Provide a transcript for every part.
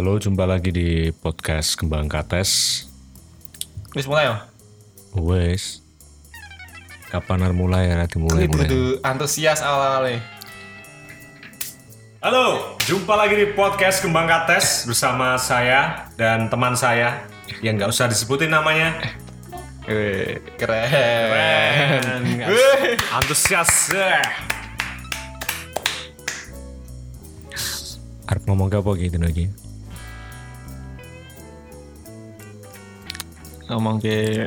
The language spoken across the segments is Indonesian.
Halo, jumpa lagi di podcast Kembang Kates. Wis mulai ya? Wes. Kapan harus mulai ya? Dimulai Kuwi mulai. kudu antusias awal-awalnya. Halo, jumpa lagi di podcast Kembang Kates bersama saya dan teman saya yang nggak usah disebutin namanya. Wih, keren. Wih, Antusias. eh. Arep ngomong apa gitu lagi? Ngomong ke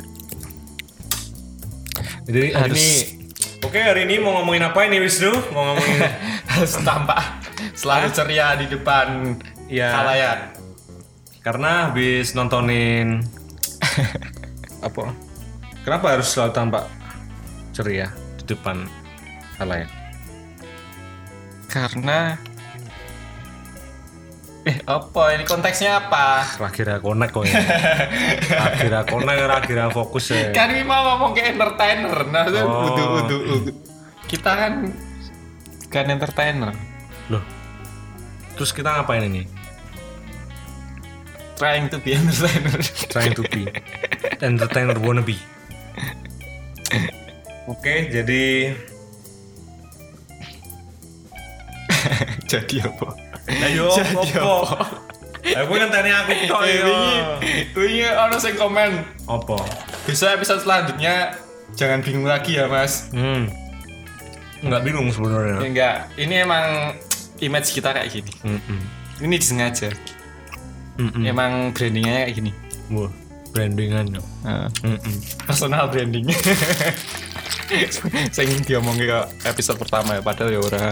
Jadi hari Harus- ini Oke hari ini mau ngomongin apa ini Wisnu? Mau ngomongin harus tampak selalu ceria di depan Iya. khalayak. Karena habis nontonin apa? Kenapa harus selalu tampak ceria di depan halayak? Karena Eh, apa ini konteksnya apa? Akhirnya connect kok ya. Akhirnya connect, akhirnya fokus ya. Kan ini mau ngomong ke entertainer. Nah, itu Oh. udu, udu, udu. Kita kan kan entertainer. Loh. Terus kita ngapain ini? Trying to be entertainer. Trying to be entertainer wannabe. Oke, jadi Jadi apa? Ayo Jadi apa? Aku kan tanya aku tok ya. wingi, ono sing komen. Apa? Bisa episode selanjutnya jangan bingung lagi ya, Mas. Hmm. Nggak bingung sebenarnya. Ya, enggak, ini emang image kita kayak gini. Mm-mm. Ini disengaja. Mm-mm. Emang brandingnya kayak gini. Wah, brandingan ya. Nah, Mm-mm. personal branding. Sing diomongin ke episode pertama ya, padahal ya ora.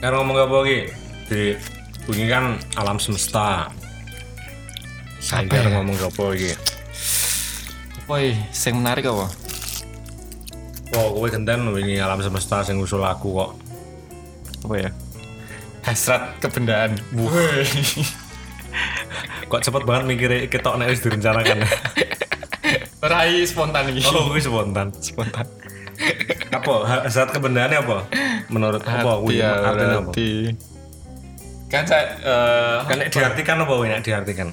Kan ngomong apa lagi? Di bunyi kan alam semesta. Saya Apa ya? ngomong apa lagi? Apa ya, sing menarik apa? Oh, kowe genten lho ini alam semesta sing usul aku kok. Apa ya? Hasrat kebendaan. Woi. Kok cepet banget mikirnya ketok nek wis direncanakan. Rai spontan ini. oh, kuwi spontan. spontan. Apa? Saat kebendaannya apa? Menurut apa? Hati Kuwi ya, artinya apa? Kan saya eh Kan nek diartikan apa nek diartikan?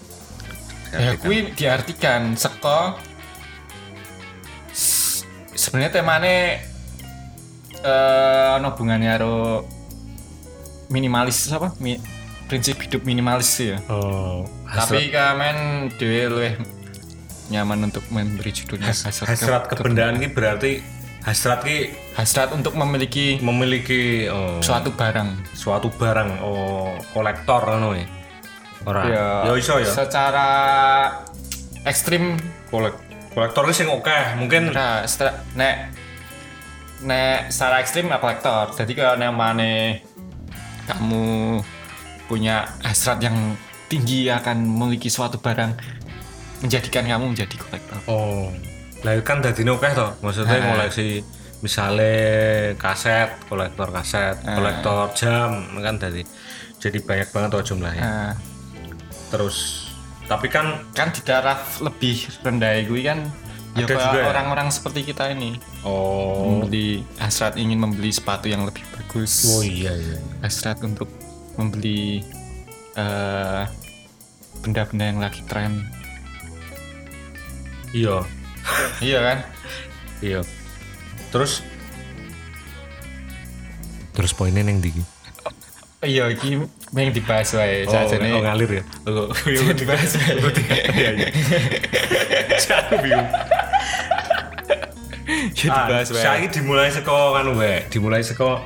ya kuwi diartikan seko sebenarnya temane eh ono hubungannya karo minimalis apa? Mi- prinsip hidup minimalis ya. Oh, hasrat, tapi kamen dhewe luwih nyaman untuk memberi judulnya hasrat, hasrat ke- kebendaan ini berarti hasrat ki hasrat untuk memiliki memiliki oh, suatu barang suatu barang oh kolektor ngono ya. Ora. ya, Ya iso ya. secara ekstrim Kolek kolektor ki sing oke, mungkin Nah, setelah nek nek secara ekstrim ya kolektor. Jadi kalau namanya kamu punya hasrat yang tinggi akan memiliki suatu barang menjadikan kamu menjadi kolektor. oh. Lah kan dadi oke to. Maksudnya koleksi misalnya kaset, kolektor kaset, kolektor jam kan tadi. Jadi banyak banget tuh jumlahnya. Terus tapi kan kan di taraf lebih rendah gue kan ya kayak ya? orang-orang seperti kita ini oh membeli hasrat ingin membeli sepatu yang lebih bagus. oh iya iya. Hasrat untuk membeli eh, benda-benda yang lagi tren. Iya, iya kan? iya. Terus terus poinnya neng di Iya, iki yang dibahas wae. Oh, Sajane oh, ngalir ya. Oh, iya, dibahas wae. iya, iya. Aku bingung. Ya dibahas wae. Saya dimulai seko kan wae, dimulai seko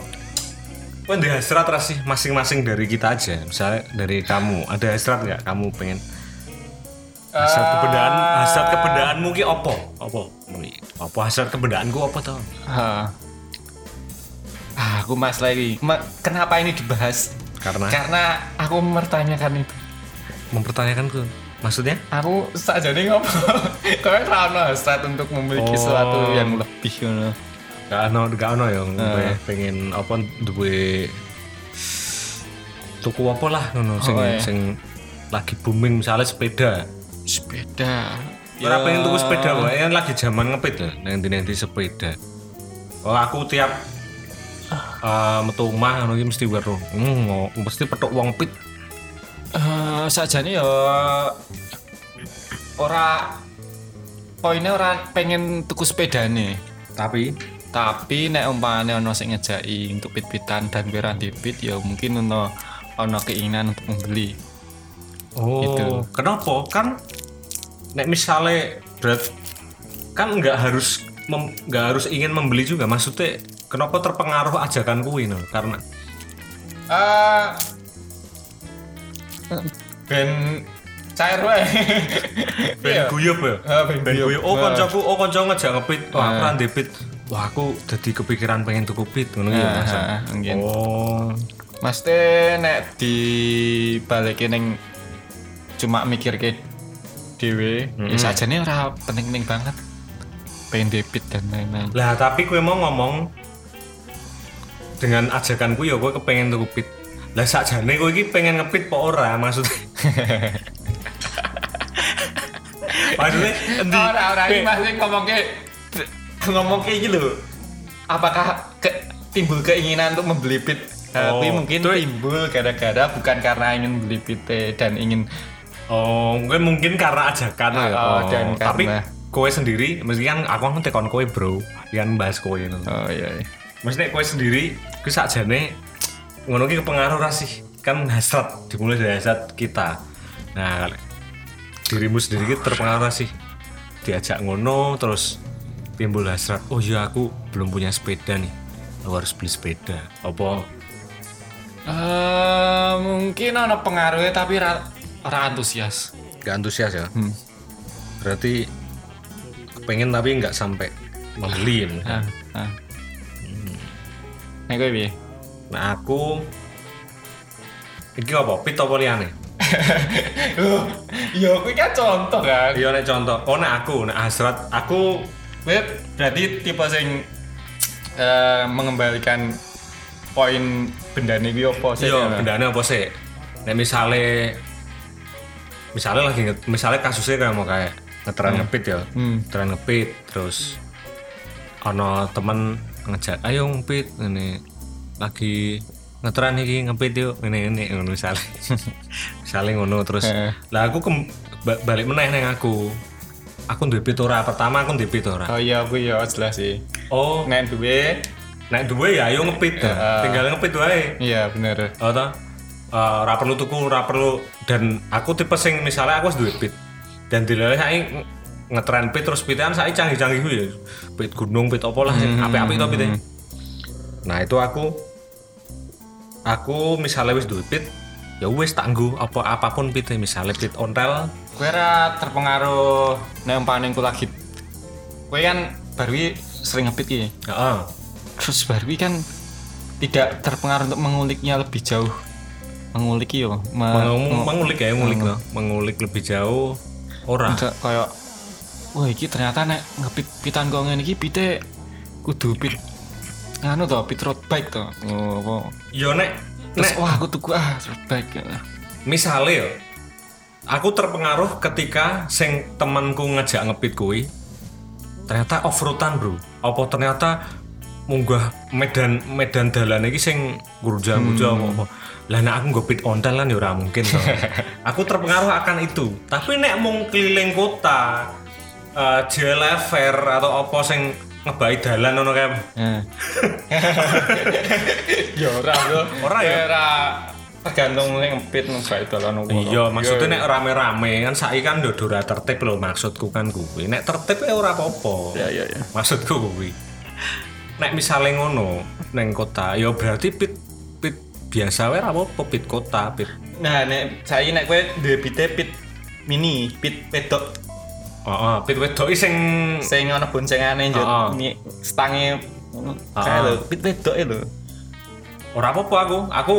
Kau ada hasrat ras sih masing-masing dari kita aja. Misalnya dari kamu, ada hasrat nggak? Kamu pengen hasrat kebendaan, hasrat kebendaan mungkin apa? Apa? Apa hasrat kebendaanku apa tau? Ah. Ah, aku mas lagi. Ma- kenapa ini dibahas? Karena Karena aku mempertanyakan itu. mempertanyakanku. Maksudnya? Aku sajane ngopo? Kau ora ono hasrat untuk memiliki Oh. sesuatu yang lebih ngono. Gak ono, gak ono yang gue pengen apa duwe tuku apa lah ngono sing Oh, iya. sing lagi booming misalnya sepeda. Sepeda. Ora pengen tuku sepeda wae kan lagi zaman ngepit nang ndi-ndi sepeda. Oh aku tiap eh, metu omah ngono mesti weruh. Hmm, ngo- mesti petuk wong pit. Eh sajane ya ora poinnya ora pengen tuku sepedane. Tapi Tapi nek umpamane ono sing ngejaki untuk pit-pitan dan kira pit ya mungkin ono ono keinginan untuk membeli. Oh, Gitu. kenapa? Kan nek misale berat kan nggak harus nggak harus ingin membeli juga maksudnya kenapa terpengaruh ajakan kuwi no? karena Eh ben cair wae. ben Iya. guyub ya Ah, ben ben guyub. oh Ah. koncoku oh konco ngejak ngepit wah aku ra pit wah aku jadi kepikiran pengen tuku pit ngono ya Mas. oh Mesti nek di balikin ning cuma mikir ke dewe, ya sajane ora penting-penting banget. Pengen debit dan lain-lain. lah tapi kue mau ngomong dengan ajakanku ya gue kepengen tuku pit lah sakjane kowe iki pengen ngepit po ora maksudnya maksudnya endi Ora ora iki masih ngomong ke ngomong ke lho. Apakah ke, timbul keinginan untuk membeli pit? Oh, Tapi mungkin itu- timbul gara-gara bukan karena ingin beli pit dan ingin oh mungkin mungkin karena ajakan ya Oh, dan tapi karena- kowe sendiri mesti kan aku kan tekon kowe bro yang bahas kowe ngono oh iya. iya. Maksudnya kowe sendiri ku sakjane ngono ki kepengaruh ra sih? Kan hasrat dimulai dari hasrat kita. Nah, dirimu sendiri ki terpengaruh sih? Diajak ngono terus timbul hasrat. Oh iya aku belum punya sepeda nih. Aku harus beli sepeda. Apa? Eh, mungkin ada pengaruhnya tapi ra, ora antusias. Gak antusias ya? Hmm. Berarti pengen tapi nggak sampai membeli. ya. Ah, ah. Nek kowe piye? Nah aku Iki apa? Pit apa liyane? Loh, ya kuwi kan contoh kan. Iya nek contoh. Oh nek aku, nek hasrat aku berarti tipe sing eh, mengembalikan poin bendane kuwi apa sih? Iya, ya? bendanya apa sih? Nek misale misale lagi misale kasusnya kayak mau kayak ngeteran ngepit ya. Hmm. Ngeteran ngepit terus ono temen ngejak ayo ngepit ini lagi ngeteran iki ngepit yuk ini ini ngono misale. misale ngono terus lah aku kem- ba- balik meneh neng aku. Aku duwe pit ora. Pertama aku duwe pit ora. Oh iya kuwi ya jelas sih. Oh, Nek duwe nek duwe ya ayo ngepit. Heeh. Tinggal ngepit wae. iya bener. Oh toh? Eh, ora perlu tuku, ora perlu dan aku tipe sing misalnya aku duwe pit. Dan dilele saiki ngetren pit terus pitan saiki canggih-canggih ya. Pit gunung, pit apa lah sing apik-apik to pite. Nah, itu aku aku misalnya wis duwe pit ya wis tak nggo apa apa pun pit misalnya pit ontel Kowe ora terpengaruh nek umpamane ku lagi kowe kan baru sering ngepit iki. heeh Terus baru kan tidak terpengaruh untuk menguliknya lebih jauh. Mengulik yo, me- Meng- mengulik ya ngulik loh mengulik lebih jauh ora Enggak kayak wah iki ternyata nek ngepit pitan kok ngene iki pite kudu pit nganu to pit road bike to. Oh, apa. yo nek Terus nek wah aku tuku ah road bike. misalnya yo aku terpengaruh ketika sing temanku ngejak ngepit kuwi ternyata off-roadan bro apa ternyata munggah medan medan dalan iki sing gurujang-gurujang apa apa lah nek aku nggo pit ontel kan ya ora mungkin toh. aku terpengaruh akan itu tapi nek mung keliling kota eh JLF fair atau apa sing ngebai dalan ngono kae Eh. ya ora bro. Ora ya? Ora tergantung ning ngepit bae dalan. Iya, maksudnya nek rame-rame kan saiki kan udah ora tertib lho maksudku kan kuwi. Nek tertib ya ora apa-apa. Ya ya ya. Maksudku kuwi. Nek misale ngono neng kota, ya berarti pit pit biasa wae apa-apa pit kota, pit. Nah, nek saiki nek kowe duwe pite pit mini, pit wedok Heeh, pit wedok sing sing ana boncengane njot Heeh. ni stange ngono. Heeh. Kae lho, pit wedok e lho. ora apa-apa aku. Aku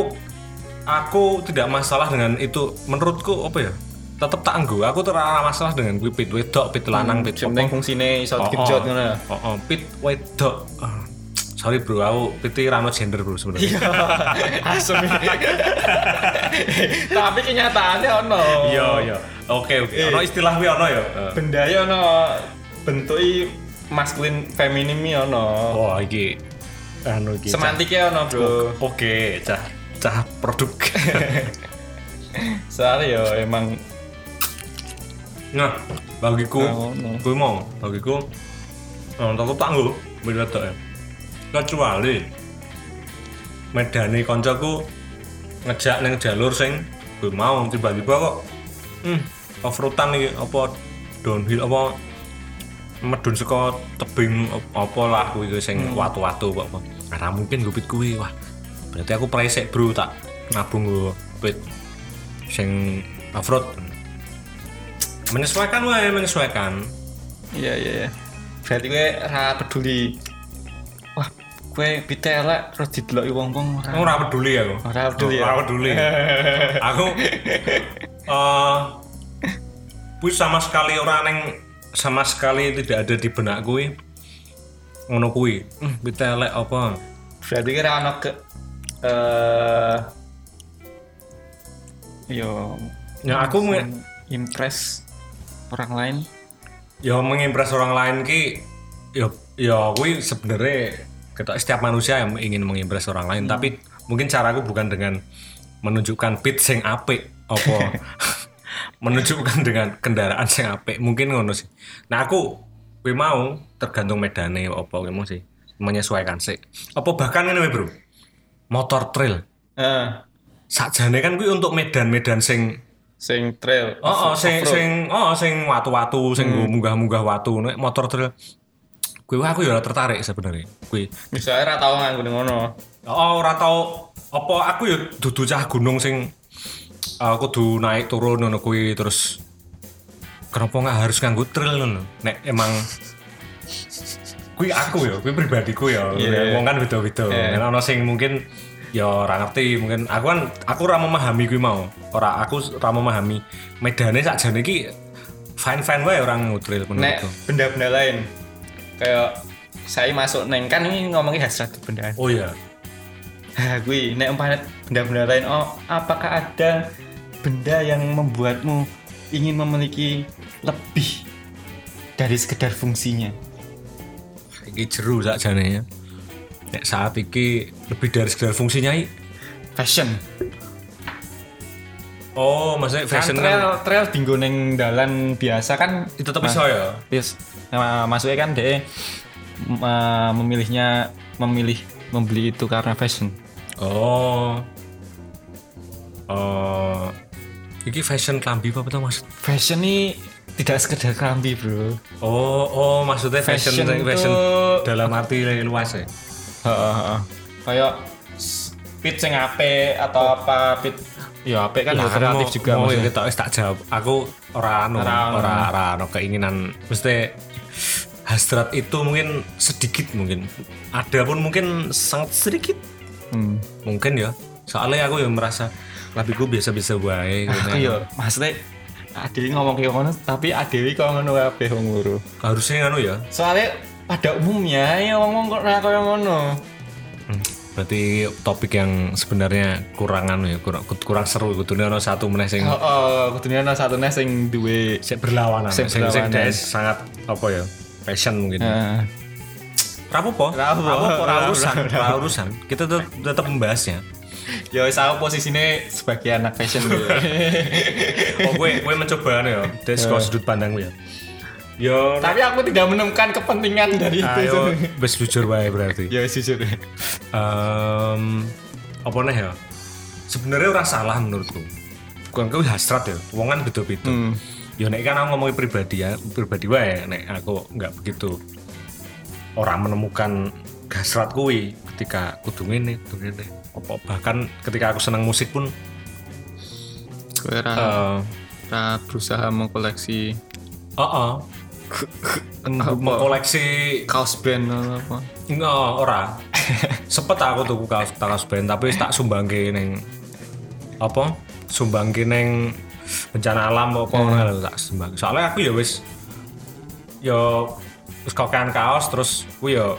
aku tidak masalah dengan itu. Menurutku apa ya? Tetep tak nggo. Aku ora masalah dengan kuwi pit wedok, pit lanang, pit Sing penting fungsine iso ngono. ya. Oh, oh, pit wedok. Sorry bro, aku pit rano gender bro sebenarnya. Iya, asem. Tapi kenyataannya ono. Iya, iya. Oke, oke. Ono istilah kuwi ono ya. Eh. Benda ya ono bentuki maskulin feminim ya ono. Oh, iki anu iki. Semantiknya ono, Bro. Oke, cah cah produk. Soalnya ya emang nah, bagiku Oh, no. kuwi mau bagiku aku tak nggo beda ya. Kecuali medane koncoku ngejak ning jalur sing gue mau tiba-tiba kok hmm, off-roadan iki apa downhill apa medun saka tebing apa lah kuwi sing watu-watu kok apa. Karena mungkin gue pit kuwi wah. Berarti aku presek bro tak nabung gue pit sing off-road. Menyesuaikan wae menyesuaikan. Iya iya iya. Berarti gue ra peduli. Wah, gue pite elek terus dideloki wong-wong ora. Aku ora peduli aku. Ora peduli ya? Ora peduli. aku eh wis sama sekali ora neng sama sekali tidak ada di benak kuwi. Ngono kuwi. Hmm, elek apa? Berarti kira ono ke eh yo Ya aku impress orang lain. ya mengimpress orang lain ki ya ya kuwi sebenarnya ketok setiap manusia yang ingin mengimpress orang lain tapi mungkin caraku bukan dengan menunjukkan pit sing apik apa menunjukkan dengan kendaraan sing apik mungkin ngono sih. Nah aku kuwi mau tergantung medane apa kuwi mau sih menyesuaikan sih. Apa bahkan wae, bro? Motor trail. Eh, sakjane kan kuwi untuk medan-medan sing sing trail. Oh, oh sing sing oh sing watu-watu sing nggo munggah-munggah watu nek motor trail. Kuwi wah, aku ya ora tertarik sebenarnya. Kuwi. Misalnya ra tau nganggo ngono. Oh, ora tau apa aku ya dudu cah gunung sing uh, kudu naik turun ngono kuwi terus kenapa nggak harus nganggo trail ngono. Nek emang kuwi aku ya, kuwi pribadiku ya. Iya. Wong kan beda-beda. Nek ana sing mungkin ya ora ngerti mungkin aku kan aku ora memahami kuwi mau. Ora aku ora memahami medane sakjane iki fine fine wae orang ngutril Nek benda-benda lain kayak saya masuk neng kan ini ngomongin hasrat bendaan. Oh iya. Nah, gue nek umpamanya benda-benda lain, oh apakah ada benda yang membuatmu ingin memiliki lebih dari sekedar fungsinya? Iki jeru sakjane ya. Nek saat iki lebih dari sekedar fungsinya i. Fashion. Oh, maksudnya fashion kan trail, kan trail dinggo neng dalan biasa kan tetep iso ya. Yes. Nah, maksudnya kan dia uh, memilihnya memilih membeli itu karena fashion. Oh. Oh. Iki fashion klambi apa tuh maksud? Fashion ini tidak sekedar kerambi, Bro. Oh, oh maksudnya fashion Fashion fashion, tuh- dalam arti luas ya. Heeh. Kayak pit sing ape atau apa pit ya ape kan ya kreatif juga mau maksudnya. kita wis tak jawab. Aku ora anu, Ora anu. ora anu keinginan mesti hasrat itu mungkin sedikit mungkin. Ada pun mungkin sangat sedikit Hmm. mungkin ya. Soalnya aku yang merasa labiku biasa-biasa wae. Aku ya maksudnya Adewi ngomong kayak ngono tapi Adewi kok ngono kabeh wong loro. Harusnya anu ya. Soalnya pada umumnya ya ngomong kok ora kaya ngono. Hmm, Berarti topik yang sebenarnya kurang anu ya, kurang, kurang seru kudune ono satu meneh sing Oh, oh kudune ana satune sing duwe sing berlawanan, Sing sing sing sangat apa ya? Passion mungkin. Heeh. Rapopo? Rapopo. Rapopo, ra Rapopo. urusan. Kita tetap tetap membahasnya. Ya wis aku posisine sebagai anak fashion gitu. Oh, gue gue mencoba anu ya, dari saka sudut pandang gue ya. Yo, Tapi aku tidak menemukan kepentingan dari itu. ayo wis jujur wae berarti. Ya wis jujur. Em, apa nih ya? Sebenarnya orang salah menurutku. Bukan kau hasrat ya, wong kan beda-beda. Hmm. Ya nek kan aku ngomongin pribadi ya, pribadi wae nek aku nggak begitu. Orang menemukan hasrat kuwi ketika kudu ngene, kudu ngene. Apa bahkan ketika aku senang musik pun Kowe ra eh ra berusaha mengkoleksi heeh. mengkoleksi kaos band apa. Enggak, ora. Sempet aku tuku kaos kaos band tapi tak sumbangke ning apa? Sumbangke ning bencana alam apa ngono tak sumbang. Soalnya aku ya wis ya wis kokan kaos terus ku ya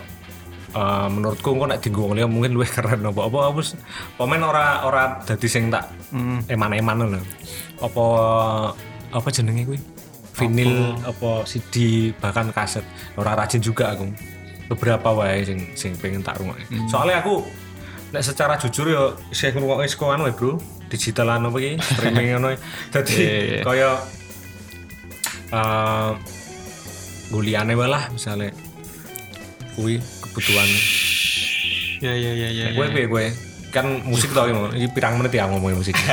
eh, menurutku engko nek dienggo liya mungkin luwih keren apa apa wis pemain ora ora dadi sing tak eman-eman ngono. Apa apa jenenge kuwi? Vinil apa CD bahkan kaset ora rajin juga aku. beberapa wae sing sing pengen tak rungokne. Hmm. Soalnya aku nek secara jujur yo sing ngrungokke saka anu ya, Bro. Digital anu iki? Streaming ngono. Dadi Iya, iya, iya. kaya eh guliane wae lah misalnya kuwi kebutuhan. Ya ya ya ya. gue gue gue kan musik tau ini pirang menit ya ngomongin musik.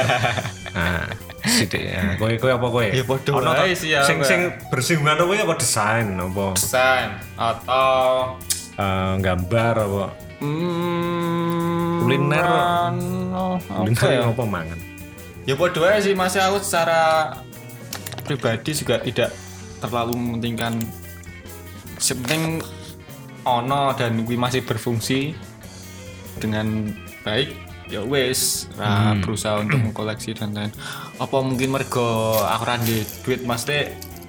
Nah sidik ya gue gue apa gue Ya, Ono wae sih, ya, sing sing bersinggungan apa apa desain? Apa? Desain. Atau eh, gambar apa hmm, Kuliner. ano, kuliner apa ya? apa mangan? Ya bodoh aja sih masih aku secara pribadi juga tidak terlalu mementingkan sepenting ono dan gue masih berfungsi dengan baik ya wes ra berusaha untuk mengkoleksi dan lain apa mungkin mergo aku ra duwe duit mesti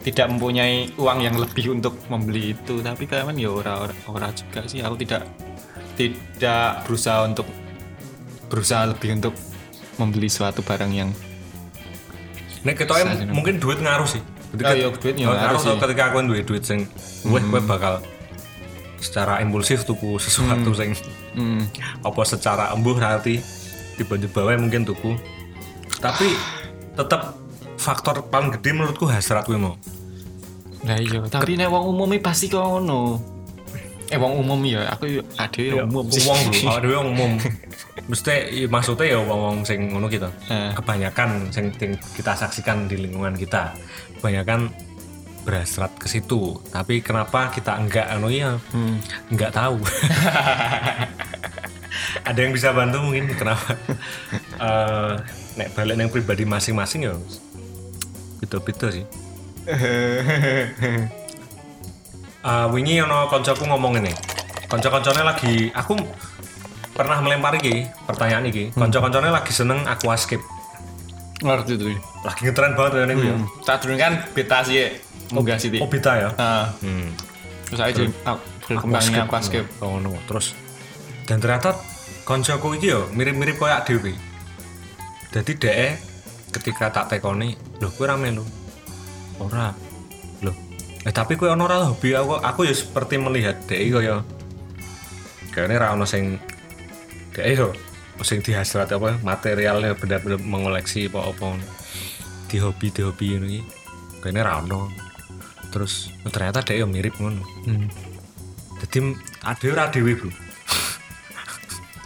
tidak mempunyai uang yang lebih untuk membeli itu. Tapi kayak kan ya ora ora, ora juga sih. Aku tidak tidak berusaha untuk berusaha lebih untuk membeli suatu barang yang nek kita em- mungkin duit ngaruh sih. Oh, iya, duit ya Oh, ngaruh tau sih. ketika aku duit duit sing gue gue bakal secara impulsif tuku sesuatu sing hmm, apa secara embuh nanti tiba-tiba wae mungkin tuku. Tapi tetap faktor paling gede menurutku hasrat gue mau Lah iya, tapi nek wong umum pasti kok ngono. Eh wong umum ya, aku yo ade yo umum sih. uang dulu awak dhewe umum. Mesti maksudnya ya uang-uang sing ngono gitu Eh. kebanyakan sing sing kita saksikan di lingkungan kita. Kebanyakan berhasrat ke situ. Tapi kenapa kita enggak anu ya Hmm. enggak tahu? Ada yang bisa bantu mungkin kenapa? Eh, nek balik yang pribadi masing-masing ya beda-beda sih Eh, wingi ono koncoku ngomong ini konco-koncone lagi aku pernah melempar iki pertanyaan iki. Konco-koncone lagi seneng aquascape Ngerti tuh. lagi ngetren banget ya nih ya. Tak durung kan beta sih munggah sih. oh beta ya? Hmm. terus aja berkembangnya aquascape. oh, no. terus dan ternyata koncoku iki yo mirip-mirip kayak Dewi jadi DE ketika tak tekoni loh kue rame lo ora eh tapi kue ono ora hobi aku. Aku ya seperti melihat DE kaya kayaknya ra ono sing DE yo sing dihasrat apa materialnya benar-benar mengoleksi apa-apa. Di hobi di hobi ini kayaknya ra ono. Terus ternyata DE yo mirip ngono. Hmm. jadi ada ora dewe bro.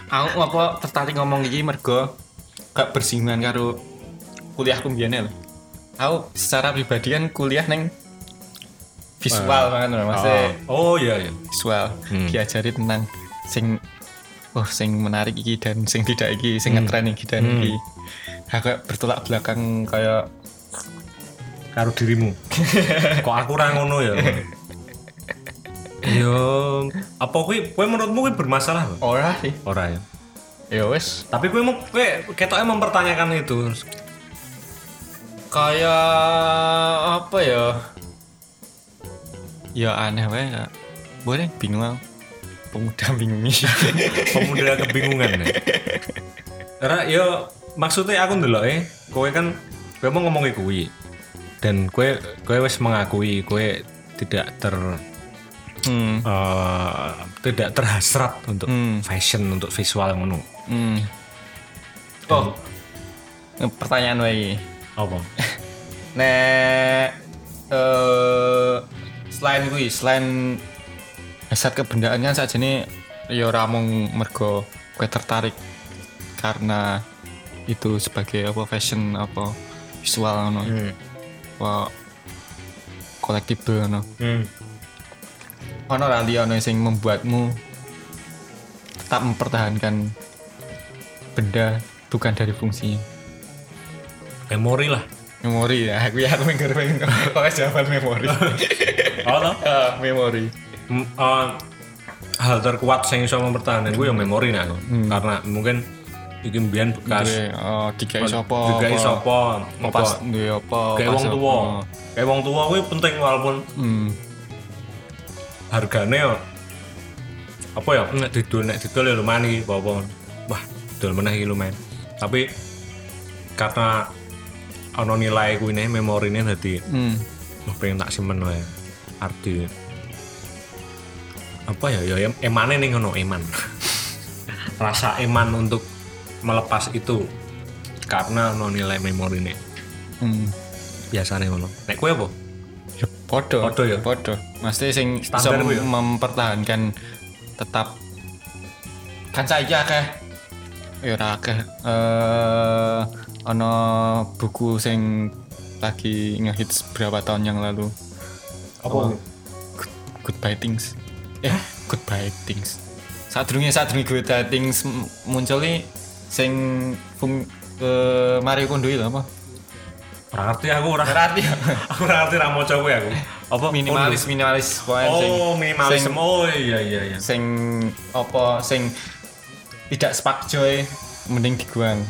Aku apa tertarik ngomong iki mergo gak bersinggungan karo kuliahku mbiyen lho. Aku secara pribadi kan kuliah neng visual banget lho, maksudnya oh iya iya. visual. Diajari tentang sing oh sing menarik iki dan sing tidak iki sing ngetren iki dan iki. Agak bertolak belakang kayak karo dirimu. Kok aku ra ngono ya? Yo. Apa kuwi kowe menurutmu kuwi bermasalah ora sih. Ora ya? Ya wes tapi kowe mau kowe ketoknya mempertanyakan itu. Kayak apa ya ya aneh wae ya. Boleh bingung aku. Pemuda bingung pemuda kebingungan ya. Karena yo maksudnya aku ndelok eh kowe kan kowe mau ngomong kuwi. Dan kowe kowe wis mengakui kowe tidak ter hmm. eh, tidak terhasrat untuk Hmm. fashion untuk visual ngono. Hmm. oh. Pertanyaan wae. Apa? Nek eh selain gue selain hasrat kebendaan kan saja nih ya ora mung mergo gue tertarik karena itu sebagai apa fashion apa visual ngono. Hmm. apa collectible ngono. Hmm. ono liya ono sing membuatmu tetap mempertahankan benda bukan dari fungsinya? Memori lah. Memori ya aku ya aku mikir pengen jawaban memori toh? Ah, memori. Eh, hal terkuat yang bisa mempertahankan gue ya memori nah aku. karena mungkin iki mbiyen bekas oh, dikai sapa juga apa. sapa pas apa? duwe apa kayak wong tua kayak wong tua kuwi penting walaupun hmm. harganya ya apa ya nek didol nek didol ya lumayan iki apa apa wah dol meneh iki lumayan. Tapi karena ono nilai kuwi nih memorine dadi hmm. wah pengen tak simpen wae arti apa ya? Ya em- emane nih ngono eman. Rasa eman untuk melepas itu karena no nilai memori nih hmm. biasanya ngono. Nek kue apa? Ya podo Podo ya? podo mesti sing bisa Standar ya? mempertahankan tetap kan saya akeh. Ya akeh. Eh ana buku sing lagi ngehits berapa tahun yang lalu apa? Good, Goodbye Things. Eh Goodbye Things. Saat durungnya Goodbye Things muncul nih sing fung eh, Mario Kondo itu apa? Ora ngerti aku ora. Berarti aku ora ngerti ra maca kowe aku. Apa? Minimalis minimalis pokoknya sing- oh minimalisme sing- oh iya iya iya. sing apa? Sing tidak spark joy mending diguang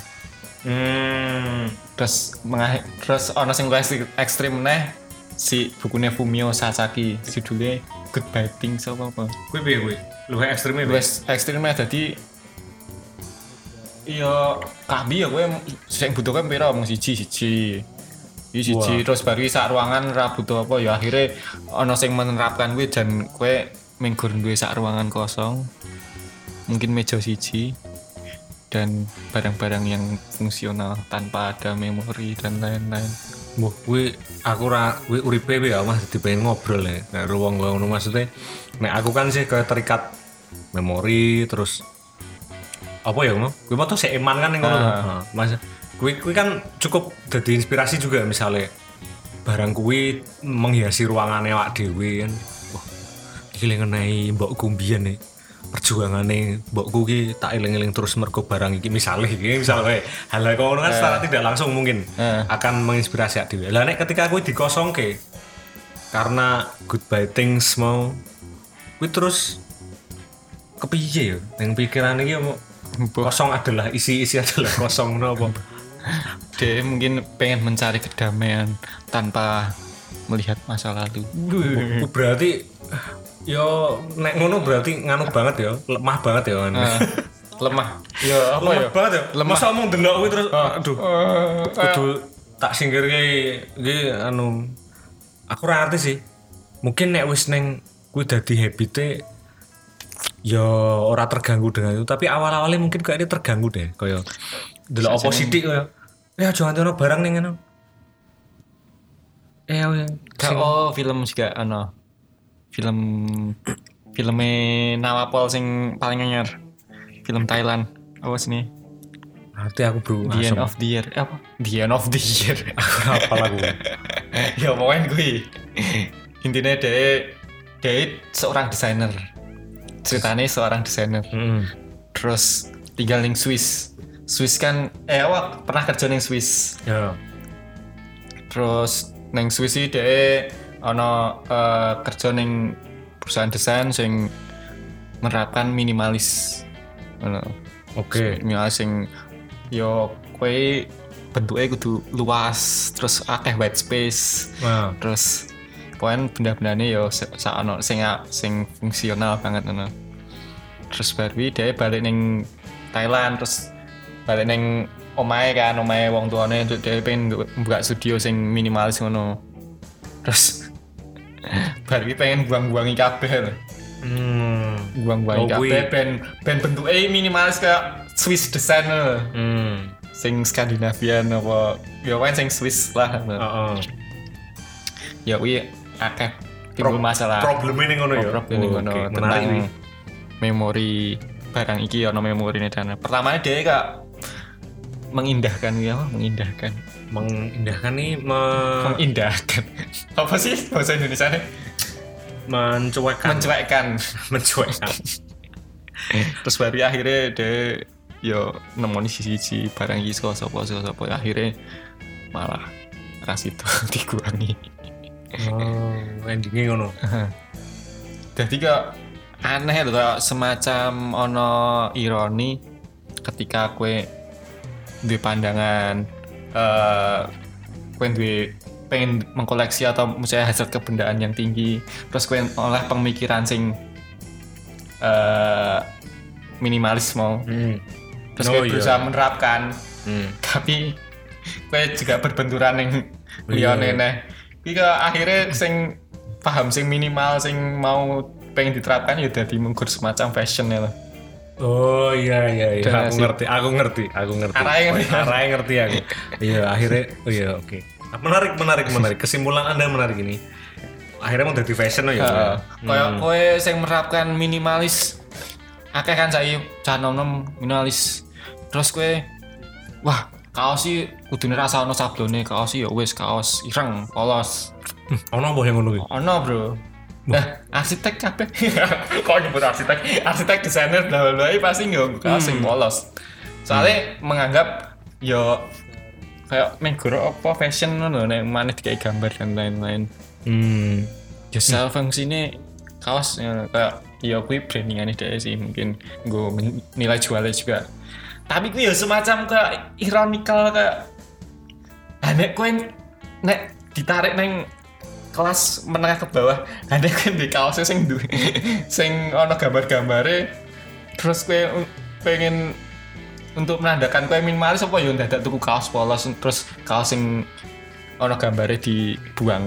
hmm. Terus mengakhir terus ono sing ekstrim neh si bukunya Fumio Sasaki judulnya Goodbye Things apa apa. Kue piye kue luwih ekstreme piye? luwih ekstrim neh dadi iya kabi ya gue sing butuh kan pira? Mung siji siji. Iya siji terus baru sak ruangan ra butuh apa ya akhirnya ono sing menerapkan gue dan gue minggur duwe sak ruangan kosong mungkin meja siji dan barang-barang yang fungsional tanpa ada memori dan lain-lain Wah, gue aku ra gue uripe ya Mas dadi pengen ngobrol ya. Nah, ruang ngono maksudnya nek aku kan sih kayak terikat memori terus apa ya ngono? Gue mau tuh seiman kan yang ngono. Nah, Mas gue gue kan cukup jadi inspirasi juga misalnya barang kuwi menghiasi ruangannya awak dhewe kan. Wah, iki ngenai mbok kumbian nih. Perjuangane mbokku ki tak eling-eling terus mergo barang iki. Misalnya iki misalnya hal hal ngono kan secara tidak langsung mungkin Eh. akan menginspirasi dhewe. Lah nek ketika aku dikosongke karena goodbye things mau kuwi terus kepiye ya? Yang pikiran iki mau kosong adalah isi-isi adalah kosong apa? Dia mungkin pengen mencari kedamaian tanpa melihat masa lalu. Berarti yo nek ngono berarti nganu banget ya lemah banget ya kan Eh, lemah. Ya apa ya lemah banget ya? Lemah. masa omong delok kuwi terus aduh Eh, kudu tak singkirke iki anu aku ora ngerti sih. Mungkin nek wis neng kuwi dadi habite ya ora terganggu dengan itu. Tapi awal-awalnya mungkin kayaknya terganggu deh kaya delok apa sithik kaya ya jangan ono barang ning ngono eh ya Kak, oh film juga ano film filmnya Nawapol sing paling anyar. Film Thailand. Apa sih nih nanti aku bro The End of the Year. Eh, apa? The End of the Year. Apa lagu ya pokoknya gue intinya dia dia seorang desainer. Ceritanya seorang desainer. Hmm. terus tinggal di Swiss. Swiss kan eh awak pernah kerja di Swiss. Ya. Terus neng Swiss sih dia ono eh, kerja neng perusahaan desain sing menerapkan minimalis. Oke. Minimalis sing yo kue bentuknya kudu luas terus akeh white space. Nah. Terus pokoknya benda-bendanya yo sa sa- ono sing sing fungsional banget ono. Terus baru dia balik neng Thailand terus balik neng omae kan omae wong tuane dia pengen buka studio sing minimalis ngono. Terus baru pengen buang-buangi kabeh hmm. buang-buangi Oh, kabeh ben ben bentuknya minimalis kayak Swiss design hmm. sing Skandinavian apa ya kan sing Swiss lah. Heeh. ya kuwi akeh. Timbul masalah. Problemnya nih ngono ya? Problem ini ngono tentang menarik nih. Memori barang iki ono memori nih dana. Pertamanya dia kak mengindahkan ya apa? Mengindahkan. Mengindahkan nih me- mengindahkan. Apa sih bahasa Indonesia nya mencuekkan. Mencuekkan. Mencuekkan. Terus baru akhirnya dia yo nemoni sisi sisi barang iki sapa sapa sapa. Akhirnya malah ras itu dikurangi. Oh endingnya ngono. Jadi kok aneh loh kayak semacam ono ironi ketika kue duwe pandangan eh kue duwe pengen mengkoleksi atau misalnya hasil kebendaan yang tinggi terus kue oleh pemikiran sing eh minimalis mau hmm. terus Oh, kue iya. berusaha menerapkan Hmm. tapi kue juga berbenturan yang Iya. liyane neh iki kok akhirnya sing paham sing minimal sing mau pengen diterapkan ya jadi mengkur semacam fashion ya loh. Oh iya iya iya. Aku ngerti, aku ngerti, aku ngerti. Arahnya ngerti. Arahnya ngerti aku. Iya, akhirnya oh iya oke. Menarik, menarik, menarik. Kesimpulan Anda menarik ini. Akhirnya mau jadi fashion oh ya. Heeh. Hmm. Kaya kowe sing menerapkan minimalis akeh kan saya cah nom minimalis. Terus kowe wah, kaos sih kudune rasa ono sablone, kaos sih ya wis kaos ireng, polos. Ono apa yang ngono kuwi? Ono, Bro. Nah, arsitek kabeh. Kok nyebut arsitek? Arsitek desainer bla bla bla pasti nggak kaos sing polos. Soalnya menganggap yo kayak megoro apa fashion ngono nek maneh dikai gambar dan lain-lain. Hmm. ya secara fungsinya kaos ya, kayak ya kui brandingannya dia sih mungkin gue nilai jualnya juga tapi gue ya semacam kayak ironikal kayak ah, nek gue nek ditarik neng kelas menengah ke bawah ada gue di kaosnya sing du sing ono gambar-gambare terus un- pengen untuk menandakan gue minimalis apa ya dadak tuku kaos polos terus kaos sing ono gambarnya dibuang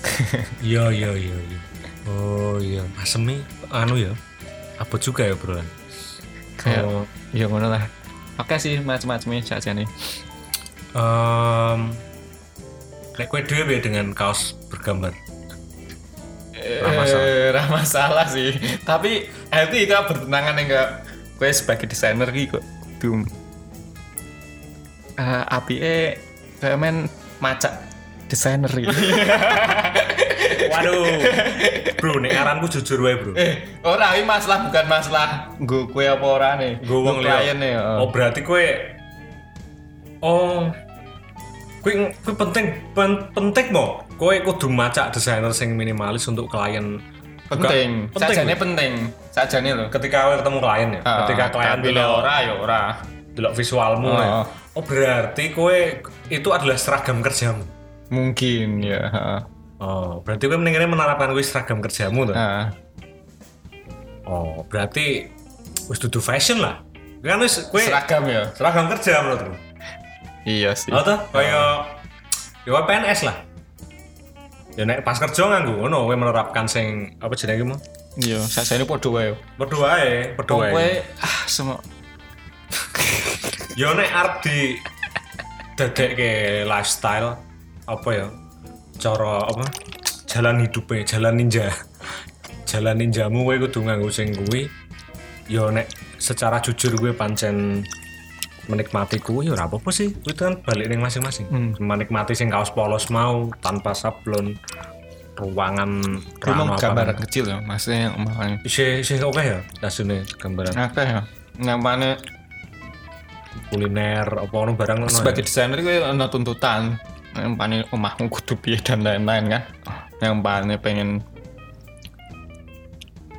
Iya iya iya iya. Oh iya, asemi anu ya. Apa juga ya, Bro? kayak Oh. ya ngono lah oke sih macam-macamnya saja nih Em Nek kue dhewe dengan kaos bergambar. Ra masalah. eh masalah sih tapi happy kak bertentangan enggak gue sebagai desainer gitu tuh uh, api eh kayak main macak desainer gitu Waduh. Bro, nek aranku jujur wae, Bro. eh ora ini masalah bukan masalah gue kue apa ora nih Gue wong klien nih Oh, berarti kue Oh. Kue kue penting pen, penting mo. Kue kudu macak desainer sing minimalis untuk klien. Penting penting. sajane penting sajane loh Ketika kowe ketemu klien ya. Ah, Ketika klien delok ora ya ora delok visualmu Oh. ya. Oh, berarti kue itu adalah seragam kerjamu. mungkin ya. Oh, berarti kowe mendingan menerapkan kuwi seragam kerjamu tuh. Nah, Oh, berarti wis dudu fashion lah. Kan wis kowe seragam ya seragam kerja menurutku. iya sih Oh tuh, kaya ya PNS lah. Ya nek pas kerja nganggo ngono kowe menerapkan sing apa jenenge mau? iya sajane padha wae Padha wae, padha Wong kowe wae. ah semua Ya nek arep di dadekke lifestyle apa ya? Cara apa? Jalan hidupnya, jalan ninja. Jalan ninjamu kowe kudu nganggo sing kuwi. Ya nek secara jujur gue pancen menikmati kuwi ya ora apa-apa sih. Kuwi kan balik ning masing-masing. Hmm. Menikmati sing kaos polos mau tanpa sablon ruangan mau rano apa. kecil ya maksudnya yang kemarin Isi isi oke ya dasune gambaran apa ya yang mana kuliner apa ono barang ono. ya? sebagai desainer gue ada tuntutan yang paling omahmu kudu piye dan lain-lain kan yang paling pengen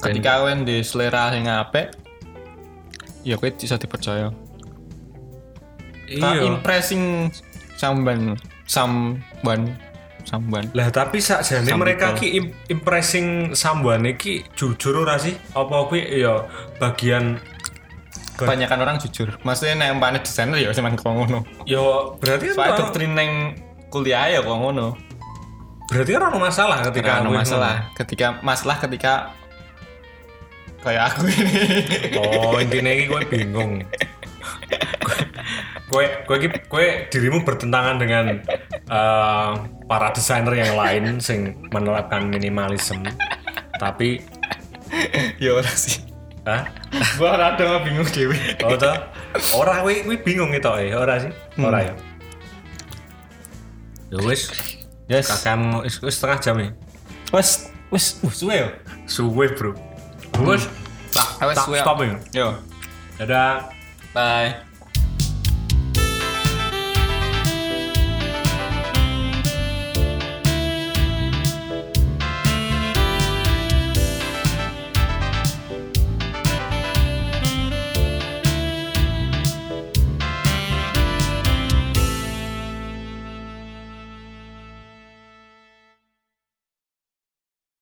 ketika kau di selera yang apik ya gue bisa dipercaya iya. impressing samban samban samban Lah tapi sakjane mereka ki im- impressing sambuan iki jujur ora sih? Apa kuwi? Ya bagian kebanyakan orang jujur. Maksudnya yang paling desainer ya cuman kau ngono. Ya berarti soalnya doktrin yang kuliah ya kau ngono. Berarti ono masalah ketika kuwi masalah. ketika masalah ketika kayak aku ini. Ngono. Oh, intinya kowe bingung. Kowe iki kowe dirimu bertentangan dengan eh, para desainer yang lain sing menerapkan minimalism. Tapi ya ora sih Hah? gua rada bingung dewe Oh toh? Ora kowe kowe bingung itu ya, ora sih? Ora ya. Ya wis, yes kakakmu wis wis setengah jam ya. wes wes uh, suwe yo Suwe, Bro. Wis. Tak Wes, tak suwe. stop ya. yo Dadah. bye